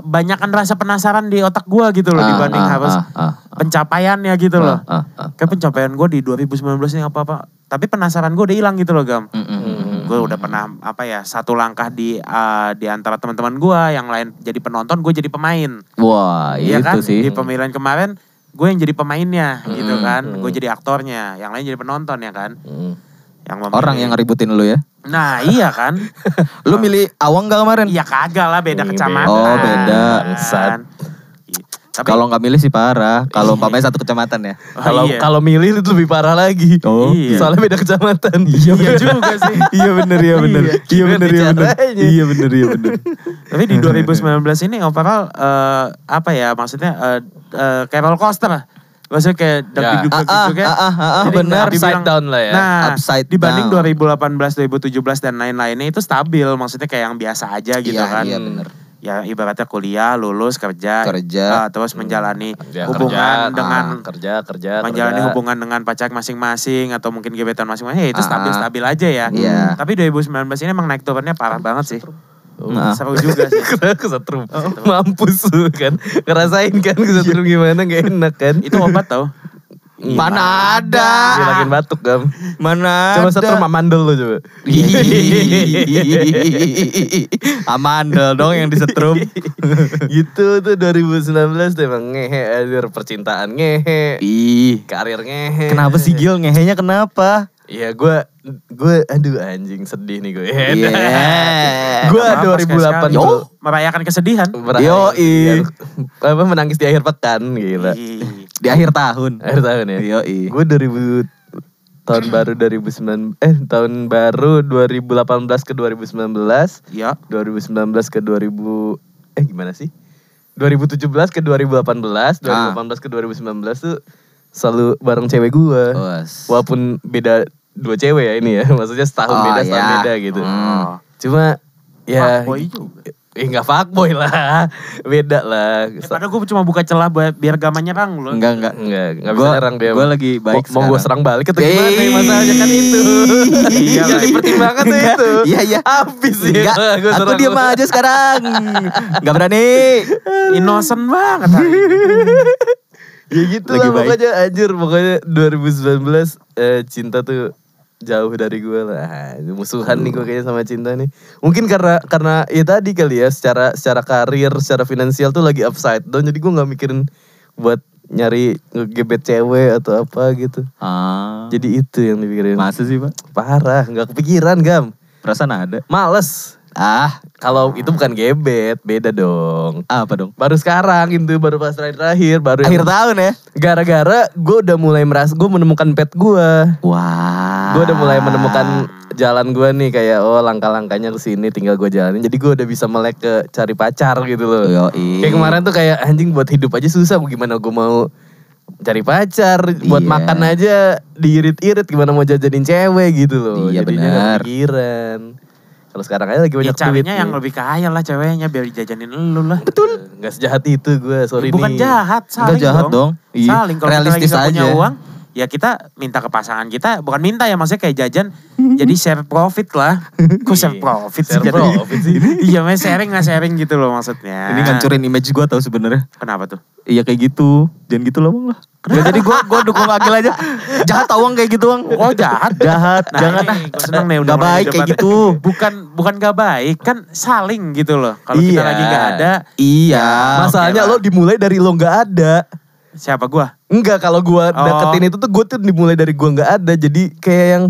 banyakan rasa penasaran di otak gue gitu loh Ah, dibanding ah, harus ah, ah, pencapaiannya gitu loh. Ah, ah, ah. Kayak pencapaian gue di 2019 ini apa-apa. Tapi penasaran gue udah hilang gitu loh Gam. Mm, mm, mm, mm. gue udah pernah apa ya satu langkah di uh, di antara teman-teman gue yang lain jadi penonton gue jadi pemain Wah, Iya itu kan sih. di pemilihan kemarin gue yang jadi pemainnya gitu Hmm, kan hmm. gue jadi aktornya yang lain jadi penonton ya kan Hmm. Yang memilih. Orang yang ngeributin lu ya. nah iya kan Lu milih Awang gak kemarin? iya kagak lah beda kecamatan Oh, beda. Kan. Tapi Kalau nggak milih sih parah. Kalau umpamanya satu kecamatan ya. oh, Kalau iya. kalau milih itu lebih parah lagi. Oh. Iya. Soalnya beda kecamatan. iya juga sih Iya bener iya bener. Iya. Iya bener iya bener. Caranya. Iya bener iya bener. tapi di 2019 ini overall eh, apa ya maksudnya eh, eh, kayak roller coaster lah maksudnya kayak Ya. deg Ah, ah, juga ah, ah, ah, ah, Jadi benar. Upside down lah ya. Nah, Upside dibanding down. 2018, 2017 dan lain-lainnya itu stabil, maksudnya kayak yang biasa aja gitu Iya, kan. iya, bener. Ya ibaratnya kuliah, lulus, kerja, Kerja. ah, terus menjalani Ya, hubungan kerja, dengan ah, kerja kerja menjalani kerja. hubungan dengan pacar masing-masing atau mungkin gebetan masing-masing, ya itu Ah, stabil-stabil aja ya. Iya. Tapi 2019 ini emang naik turunnya parah banget sih. Nah. Seru juga sih. kesetrum mampus lu kan? Ngerasain kan? Kesetrum gimana? Gak enak kan? Itu obat tau. Mana ada? Dia lagi batuk gam. Mana coba ada? setrum amandel lu coba. Amandel dong yang disetrum. gitu tuh 2019 tuh emang ngehe aja percintaan ngehe. Ih, karir ngehe. Kenapa sih Gil? Ngehenya kenapa? Iya gue gue aduh anjing sedih nih gue. Iya. Gue apa-apa, sekali-sekali. 2008 Yo, tuh merayakan kesedihan. berakhir- Yoi. apa menangis di akhir pekan gila. Ih. Di akhir tahun. Akhir tahun ya. Yoi. Gue 2000 tahun baru 2009 eh tahun baru 2018 ke 2019 Iya. 2019 ke 2000 eh gimana sih 2017 ke 2018 Ah. 2018 ke 2019 tuh selalu bareng cewek gua Was. walaupun beda dua cewek ya ini ya maksudnya setahun Oh, beda setahun ya. beda gitu Oh. cuma ya Fuckboy juga. eh nggak fuckboy lah beda lah Eh, padahal gue cuma buka celah buat biar gak menyerang lo. Enggak, enggak. Enggak, enggak bisa Gua- nyerang dia. gua lagi baik Mau, mau gue serang balik atau gimana nih masalahnya kan itu. Iya, Yang lah. dipertimbangkan tuh itu. Iya, iya. Habis ya. Enggak, Gua aku diam lu. aja sekarang. Enggak berani. Innocent banget. Ya gitu Lagi lah baik. pokoknya anjir. Pokoknya 2019 eh, cinta tuh jauh dari gue lah. Ah, Musuhan nih gue kayaknya sama cinta nih. Mungkin karena karena ya tadi kali ya secara secara karir, secara finansial tuh lagi upside down. Jadi gue nggak mikirin buat nyari ngegebet cewek atau apa gitu. Ah. Jadi itu yang dipikirin. masa sih, Pak? Parah, nggak kepikiran gam. Perasaan ada. Males. Ah, Kalau itu bukan gebet, beda dong. apa dong? Baru sekarang itu, baru pas terakhir-terakhir, baru Akhir yang- tahun ya. Gara-gara gue udah mulai merasa, gue menemukan pet gue. Wah. Gue udah mulai menemukan jalan gue nih kayak oh langkah-langkahnya ke sini tinggal gue jalanin. Jadi gue udah bisa melek ke cari pacar gitu loh. Yoi. Kayak kemarin tuh kayak anjing buat hidup aja susah, gimana gue mau cari pacar, buat Iya. makan aja diirit-irit gimana mau jajanin cewek gitu loh. Iya, benar. Kalau sekarang aja lagi Ya banyak duit. carinya nih. yang lebih kaya lah ceweknya biar dijajanin lu lah. Betul. Gak sejahat itu gue, sorry Bukan nih. jahat, saling Enggak jahat dong. Iya. Saling kalau kita lagi Realistis nggak punya aja. uang, ya kita minta ke pasangan kita, bukan minta ya maksudnya kayak jajan, jadi share profit lah. Kok share profit sih? Share jatuhnya? profit sih. iya, maksudnya sharing nggak sharing gitu loh maksudnya. Ini ngancurin image gue tau sebenarnya. Kenapa tuh? Iya kayak gitu. Jangan gitu lah bang lah. Ya, jadi gue gua dukung Agil aja. Jahat tau kayak gitu bang. Oh jahat. Jahat. Nah, Jangan ah. gue seneng nih udah Gak baik kayak gitu. Bukan bukan gak baik, kan saling gitu loh. Kalau kita Iya. lagi gak ada, Iya. Masalahnya oke lah. lo dimulai dari lo nggak ada. Siapa gua? Enggak, kalau gua Oh. deketin itu tuh gue tuh dimulai dari gua nggak ada. Jadi kayak yang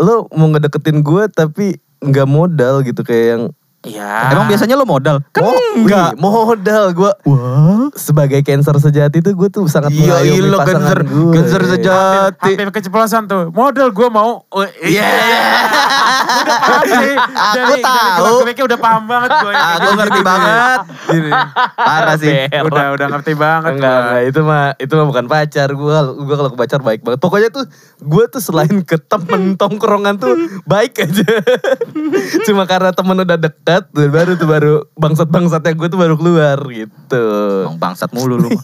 lo mau ngedeketin gue tapi nggak modal gitu kayak yang Iya. Emang biasanya lo modal? Kan Oh, enggak. wih, modal gue Wah. sebagai cancer sejati tuh gue tuh sangat Iya, iya lo cancer, gue. cancer sejati. Hampir keceplosan tuh. Model gue mau. Oh, Iya. udah paham sih. Aku Dari- tahu. Dari udah paham banget gue. Aku ngerti banget. Ini. Parah sih. Udah udah ngerti banget Enggak, enggak, itu mah itu mah bukan pacar. Gua gua kalau ke pacar baik banget. Pokoknya tuh gua tuh selain ke temen tongkrongan tuh baik aja. Cuma karena temen udah dekat tuh baru tuh baru bangsat-bangsatnya gue tuh baru keluar gitu. Emang bangsat mulu lu.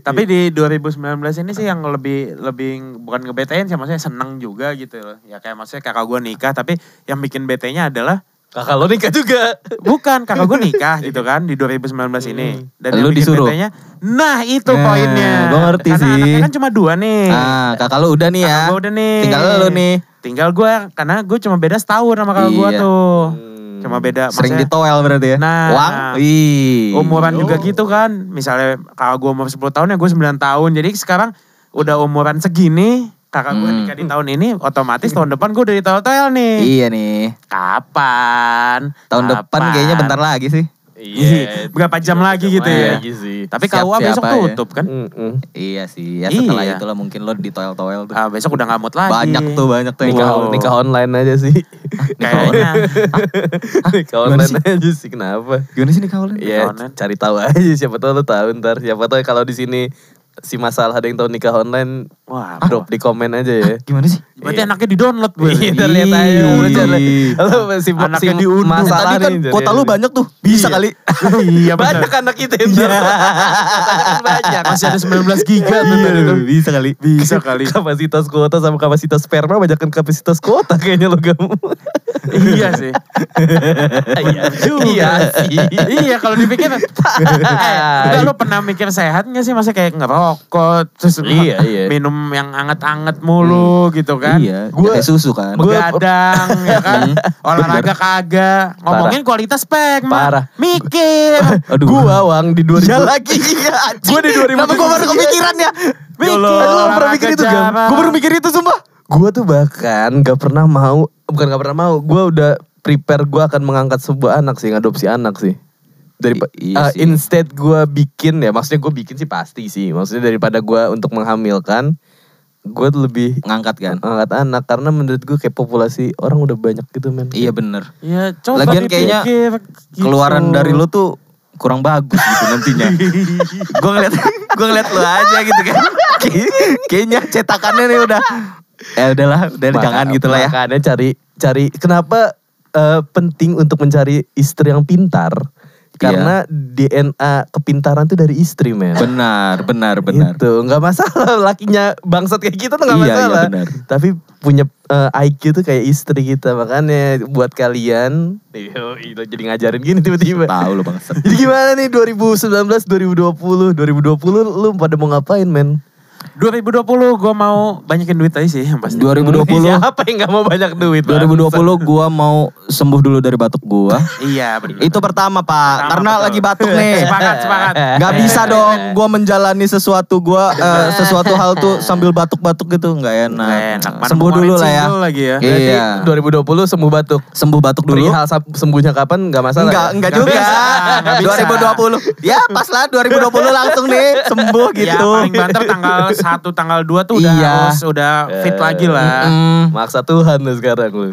Tapi di 2019 ini sih yang lebih lebih bukan ngebetain sih maksudnya seneng juga gitu loh. Ya kayak maksudnya kakak gue nikah tapi yang bikin betenya adalah Kakak lo nikah juga. bukan kakak gue nikah gitu kan di 2019 ini. Dan Lu yang bikin disuruh? betenya, nah itu Eh, poinnya. gua ngerti Karena sih. anaknya kan cuma dua nih. Ah, kakak lu udah nih ya. Kakak gue udah nih. Tinggal lu nih. Tinggal gue karena gue cuma beda setahun sama kakak gue Iya. tuh. Hmm. Cuma beda Sering ditoel berarti ya. Nah. Uang. Wih. umuran juga Oh. gitu kan. Misalnya kakak gue umur 10 tahun ya gue 9 tahun. Jadi sekarang udah umuran segini kakak gue Hmm. nikah di tahun ini otomatis tahun depan gue udah di toel nih. Iya nih. Kapan? Tahun depan Kapan? kayaknya bentar lagi sih. Iya. Berapa jam lagi gitu ya? Lagi sih. Tapi Siap KUA besok ya? tutup kan? Mm-mm. Iya sih. Ya setelah Iya. itulah mungkin lo ditoel-toel tuh. Ah, besok udah nggak mood lagi. Banyak tuh, banyak tuh yang Nikah, Wow. nikah online aja sih. Kayaknya. nikah online sih? aja sih kenapa? Gimana sih nih kawalnya? Iya, online. cari tahu aja siapa tahu lu tahu ntar. Siapa tahu kalau di sini si masalah ada yang tahu nikah online, Wah, drop di komen aja ya. Gimana sih? Berarti Iya. anaknya di download gue. Iya, ntar lihat aja. Ih. Baca lah. Lu si, si Anaknya diunduh. masalah Tadi kan nih, jadi- lu banyak tuh. Bisa Iya. kali. iya benar. Banyak anak kita ntar. Kan banyak. Masih ada 19 giga Iya, tadi tuh. bisa kali. Bisa kali. Kapasitas kuota sama kapasitas sperma banyak kan kapasitas kuota kayaknya lo kamu. iya sih. Iya Juga. Iya sih. iya kalau dipikir eh, enggak lo pernah mikir sehat gak sih masa kayak ngerokok terus Iya, iya. minum yang anget-anget mulu gitu kan Iya. Gua- Gua susu kan. Gua- begadang ya kan olahraga kagak ngomongin kualitas sperma Parah. mikir Aduh. Gua Wang di 2000 Iya lagi. Iya. Gua di 2000 Kenapa gua baru kepikiran ya? Mikir, pernah olahraga mikir itu. Gue baru mikir itu sumpah. Gue tuh bahkan gak pernah mau, bukan gak pernah mau, gue udah prepare gue akan mengangkat sebuah anak sih, ngadopsi anak sih. Dari I- iya sih. instead gue bikin ya, maksudnya gue bikin sih pasti sih. Maksudnya daripada gue untuk menghamilkan, gue lebih ngangkat kan. angkat anak karena menurut gue kayak populasi orang udah banyak gitu men. Iya bener. Ya coba Lagian kayaknya gitu. Keluaran dari lu tuh kurang bagus gitu nantinya. gue ngeliat, gue ngeliat lu aja gitu kan. Kayak- Kayaknya cetakannya nih udah. Ya udahlah, udah Maka- jangan gitu lah ya. Makanya cari cari kenapa eh, penting untuk mencari istri yang pintar? Karena DNA kepintaran tuh dari istri men. Benar, benar, benar. Gitu, nggak masalah lakinya bangsat kayak gitu tuh nggak Iya, iya, masalah. benar. Tapi punya eh, IQ tuh kayak istri kita makanya buat kalian, lo jadi ngajarin gini tiba-tiba. Tahu lu bangsat. Jadi gimana nih 2019, 2020, 2020 lu pada mau ngapain men? 2020 gue mau banyakin duit aja sih yang pasti. 2020 Siapa yang gak mau banyak duit? 2020 gua mau sembuh dulu dari batuk gua. Iya benar. Itu pertama, Pak. Pertama, Karena betul. lagi batuk nih. Sepakat, sepakat. Gak bisa dong gua menjalani sesuatu gua eh, sesuatu hal tuh sambil batuk-batuk gitu nggak enak. Nggak enak. Mana Sembuh dulu lah ya. lagi ya. Berarti Iya. 2020 sembuh batuk. Sembuh batuk dulu. Perihal sembuhnya kapan gak masalah. Enggak, ya? enggak Nggak juga. bisa, nggak bisa. 2020. Ya, pas lah 2020 langsung nih sembuh Ya gitu. paling banter tanggal 1, tanggal 2 tuh udah Iya. harus udah fit lagi lah. Mm, Maksa Tuhan lu sekarang lu.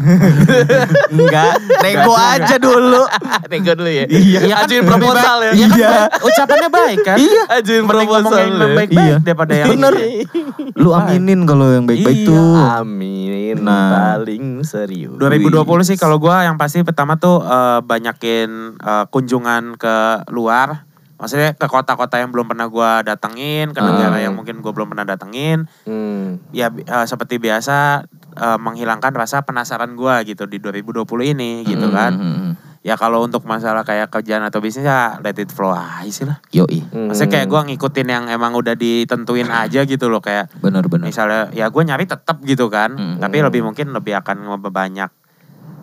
enggak, nego aja dulu. Nego dulu ya. Iya kan Ajuin lebih proposal baik- ya. Iya kan Iya. baik- ucapannya baik kan. Iya. Ajuin proposal yang lu ya. baik-baik Iya. daripada yang Bener. Lu aminin kalau yang baik-baik Iya. tuh. Amin. Nah. Paling serius. 2020 sih kalau gua yang pasti pertama tuh eh, banyakin eh, kunjungan ke luar. Maksudnya ke kota-kota yang belum pernah gua datengin, ke negara yang mungkin gua belum pernah datengin. Hmm. Ya eh, seperti biasa eh, menghilangkan rasa penasaran gua gitu di 2020 ini gitu kan. Hmm, Ya kalau untuk masalah kayak kerjaan atau bisnis ya let it flow aja sih lah. Yoi, Hmm. Maksudnya kayak gua ngikutin yang emang udah ditentuin aja gitu loh kayak bener-bener. misalnya ya gue nyari tetap gitu kan Hmm. tapi lebih mungkin lebih akan banyak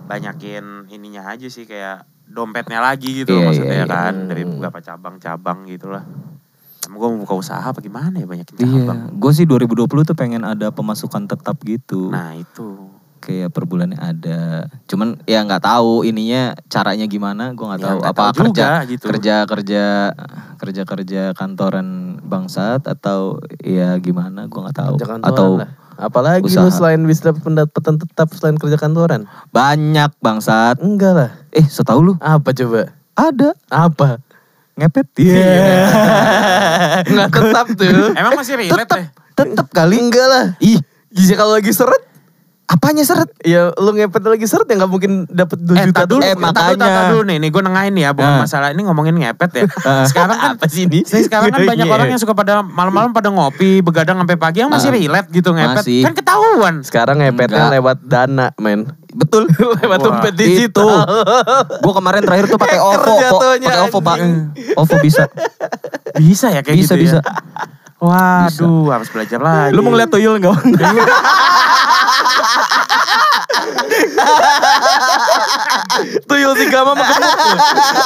banyakin ininya aja sih kayak dompetnya lagi gitu Iya, maksudnya iya, iya. kan dari beberapa cabang-cabang gitu lah Emang gue mau buka usaha apa gimana ya banyakin Iya, cabang gue sih 2020 tuh pengen ada pemasukan tetap gitu. nah itu kayak per bulannya ada. Cuman ya nggak tahu ininya caranya gimana, gue nggak Ya, tahu. nggak Apa tahu kerja juga gitu. kerja kerja kerja kerja kantoran bangsat atau ya gimana, gue nggak tahu. Atau lah. Apalagi usaha. lu selain bisa dapat pendapatan tetap selain kerja kantoran? banyak bangsat. Enggak lah. Eh, setahu lu Apa coba? ada Apa? ngepet. Iya. Enggak tetap tuh. emang masih relate deh Tetap kali. Enggak lah. Ih, Bisa kalau lagi seret, apanya seret? ya lu ngepet lagi seret ya nggak mungkin dapat 2 Eh, juta dulu, Eh, dulu, makanya. tak dulu nih, nih gue nengahin ya, bukan Ah. masalah ini ngomongin ngepet ya. Sekarang kan Apa sih ini? Sekarang kan banyak Iya. orang yang suka pada malam-malam pada ngopi, begadang sampai pagi yang masih Ah. relate gitu ngepet. Masih. Kan ketahuan. Sekarang ngepetnya Enggak. lewat dana, men. Betul. lewat Wah, dompet Itu. digital. Gue kemarin terakhir tuh pakai OVO, pakai OVO pak. OVO bisa. Bisa ya kayak bisa gitu bisa. ya. Waduh, harus belajar lagi. Lu mau ngeliat tuyul enggak? Tuyul si Gama mah gemuk tuh.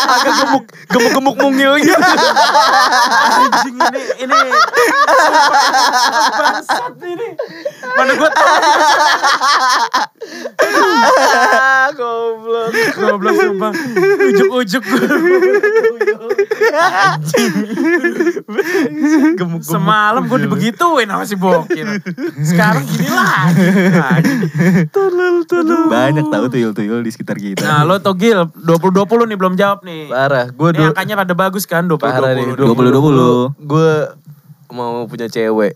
Agak gemuk, gemuk-gemuk mungil gitu. anjing ini ini bangsat ini. Mana gue Goblok. goblok sumpah. Ujuk-ujuk Gemuk Semalam gue dibegituin sama si Bokir. Sekarang gini lagi. Anjing. Banyak tahu tuyul-tuyul di sekitar kita. Nah lo Togil 2020 nih belum jawab nih. Parah, gue Ini angkanya rada bagus kan 2020. Parah nih, 2020. Gue mau punya cewek.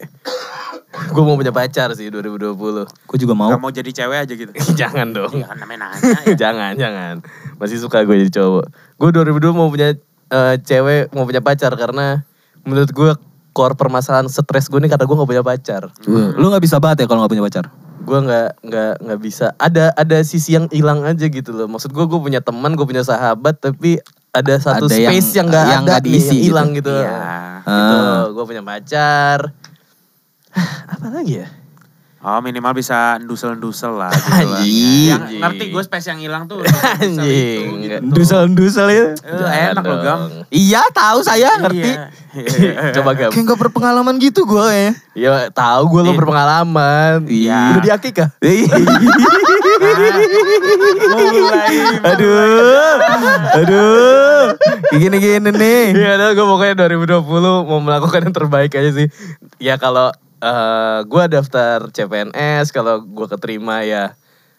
gue mau punya pacar sih 2020. Gue juga mau. Gak mau jadi cewek aja gitu. jangan dong. Namanya nanya ya. jangan, jangan. Masih suka gue jadi cowok. Gue 2020 mau punya eh, cewek, mau punya pacar karena menurut gue core permasalahan stres gue nih karena gue gak punya pacar. Lu gak bisa banget ya kalau gak punya pacar? Gue nggak nggak nggak bisa. Ada ada sisi yang hilang aja gitu loh. Maksud gue gue punya teman, gue punya sahabat, tapi ada satu Ada yang- space yang nggak yang ada nggak nih, diisi yang gitu. hilang gitu. Iya. Gitu. Ah. Gue punya pacar. Apa lagi ya? Oh minimal bisa ndusel-ndusel lah gitu lah. Anjing. Yang ngerti gue space yang hilang tuh. Anjing. Gitu. Dusel-dusel ya. Eh, enak loh Gam. Iya tahu saya ngerti. Iya. Coba gam. Kayak gak berpengalaman gitu gue ya. Ya tahu gue lo berpengalaman. Iya. Udah di akikah? Mulai. aduh. Aduh. Kayak Gini-gini nih. Iya, gue pokoknya 2020 mau melakukan yang terbaik aja sih. Ya kalau eh gue daftar CPNS kalau gue keterima ya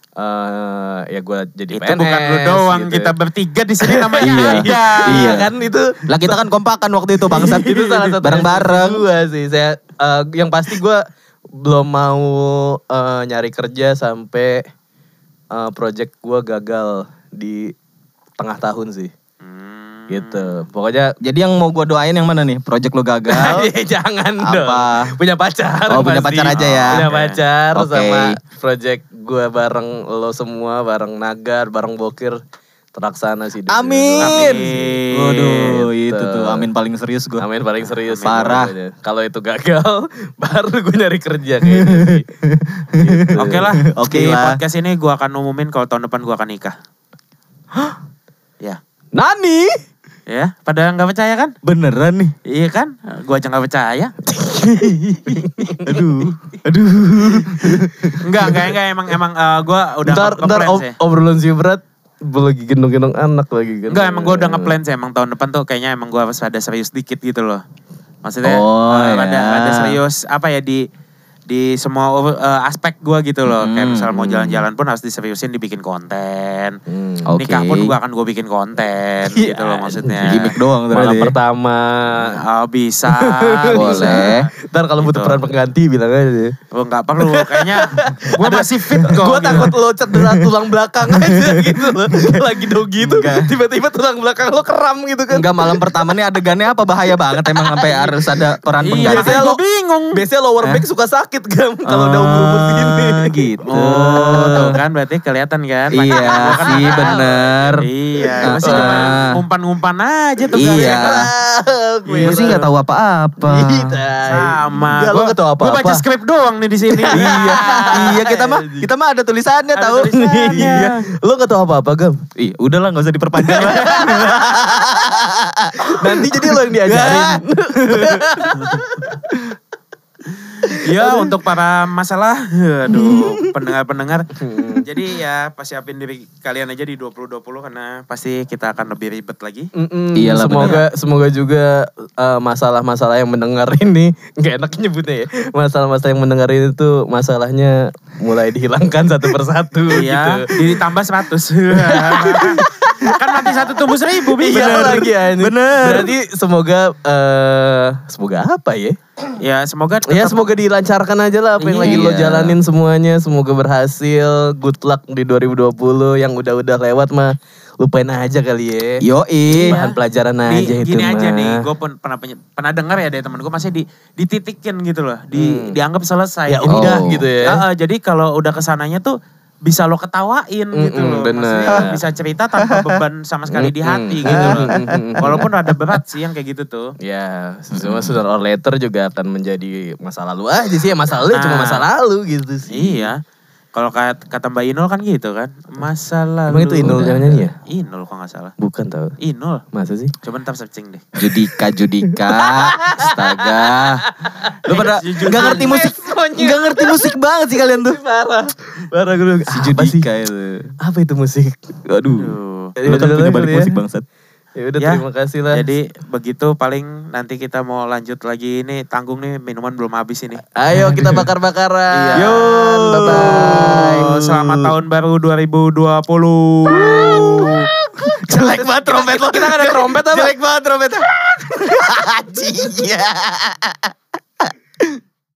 eh ya gue jadi Itu PNS. bukan lu doang, gitu. kita bertiga di sini namanya Iya. ada. Iya kan itu Lah kita kan kompakan waktu itu bangsat. itu salah satu bareng-bareng. gue sih. Saya eh, yang pasti gue belum mau eh, nyari kerja sampai eh, project gue gagal di tengah tahun sih. Hmm. Gitu. Pokoknya Jadi yang mau gue doain yang mana nih? Project lo gagal. Eh, jangan Apa? dong. Punya pacar. Oh, punya pasti. pacar aja ya. Punya pacar Oke. sama project gue bareng lo semua, bareng Nagar, bareng Bokir terlaksana sih. Amin. Amin. Waduh, Gitu. itu tuh amin paling serius gue. Amin paling serius sih Parah. Kalau itu gagal, baru gue nyari kerja kayaknya sih. Gitu. Oke lah, Oke lah. podcast ini gua akan umumin kalau tahun depan gua akan nikah. Ya, Nani? Ya, pada nggak percaya kan? Beneran nih. Iya kan? Gua aja nggak percaya. Aduh. Aduh. Enggak, enggak, enggak. Emang, emang eh, gua udah ntar ntar ob- sih. obrolan si berat lagi gendong-gendong anak lagi kan. Enggak, emang gua udah ngeplan sih. Emang tahun depan tuh kayaknya emang gua harus ada serius dikit gitu loh. Maksudnya Oh, eh, ya. rada, rada serius apa ya di di semua eh, aspek gua gitu loh. Kayak Hmm. misal mau jalan-jalan pun harus diseriusin dibikin konten. Hmm. Oke. Nikah pun gua akan gua bikin konten Iya, gitu loh maksudnya. Gimik doang Malam ya. pertama. Oh, bisa, Boleh. bisa. Ntar kalau butuh Gitu. peran pengganti bilang aja. Oh, enggak perlu. Kayaknya gua masih fit kok. Gue gitu. takut lo cedera tulang belakang aja gitu loh. Lagi dogi itu tiba-tiba tulang belakang lo keram gitu kan. Enggak malam pertama nih adegannya apa bahaya banget emang sampai harus ada peran Iya, pengganti. makanya gua bingung. Biasanya lower back suka sakit kan kalau udah umur-umur segini. gitu. Oh, tuh kan berarti kelihatan kan. Iya kan sih tahu. bener. Iya, masih Ah. cuma umpan-umpan aja tuh. Iya. Gue Gue sih nggak tahu apa-apa. Sama. Iya, lo nggak tahu Gue apa-apa. baca skrip doang nih di sini. iya, iya kita mah kita mah ada tulisannya tahu. tulisannya. iya. Lo gak tau apa-apa Gam? Iya, udahlah nggak usah diperpanjang. Nanti jadi lo yang diajarin. Ya untuk para masalah, aduh pendengar-pendengar. Jadi ya pas siapin diri kalian aja di 2020 karena pasti kita akan lebih ribet lagi. Mm-mm. Iyalah, semoga semoga juga eh, masalah-masalah yang mendengar ini nggak enak nyebutnya ya. Masalah-masalah yang mendengar ini tuh masalahnya mulai dihilangkan satu persatu Iya, gitu. ditambah 100. kan mati satu tumbuh seribu, Bi. Iya lagi anjing. Bener. Berarti semoga eh semoga apa ya? Ya semoga Ya tetap- semoga dilancarkan aja lah apa yang lagi lo Iya. jalanin semuanya. Semoga berhasil. Good luck di 2020 yang udah-udah lewat mah lupain aja kali ya. Yoi. Bahan pelajaran Di- aja itu gini aja mah. nih, gue pun pernah pernah dengar ya dari temen gue masih di dititikin gitu loh, di dianggap selesai. Ya Jadi- udah Oh. gitu ya. Ah, ah, jadi kalau udah ke sananya tuh bisa lo ketawain gitu Mm-mm, loh. bener. Maksudnya bisa cerita tanpa beban sama sekali di hati gitu loh. Walaupun ada berat sih yang kayak gitu tuh. Ya, semua sooner or later juga akan menjadi masa lalu aja sih. Ya, masa lalu ya cuma Nah. masa lalu gitu sih. Iya. Kalau kata, kata Mbak Inul kan gitu kan. Masa lalu. Emang itu Inul yang nyanyi ya? Inul kok gak salah. Bukan tau. Inul. Masa sih? Coba ntar searching deh. Judika Judika. Astaga. Lu pada nggak ngerti musik. Nggak ngerti musik banget sih kalian tuh. Parah. Parah gue. Si? Judika itu. Apa itu musik? Aduh. Lu kan punya balik musik bangsat. Ya udah Ya, terima kasih lah. Jadi begitu paling nanti kita mau lanjut lagi ini tanggung nih minuman belum habis ini. Ayo kita bakar-bakaran. Iya. Bye bye. Selamat tahun baru 2020. Jelek banget trompet lo. Kita nggak ada trompet apa? Jelek banget trompet. Anjing.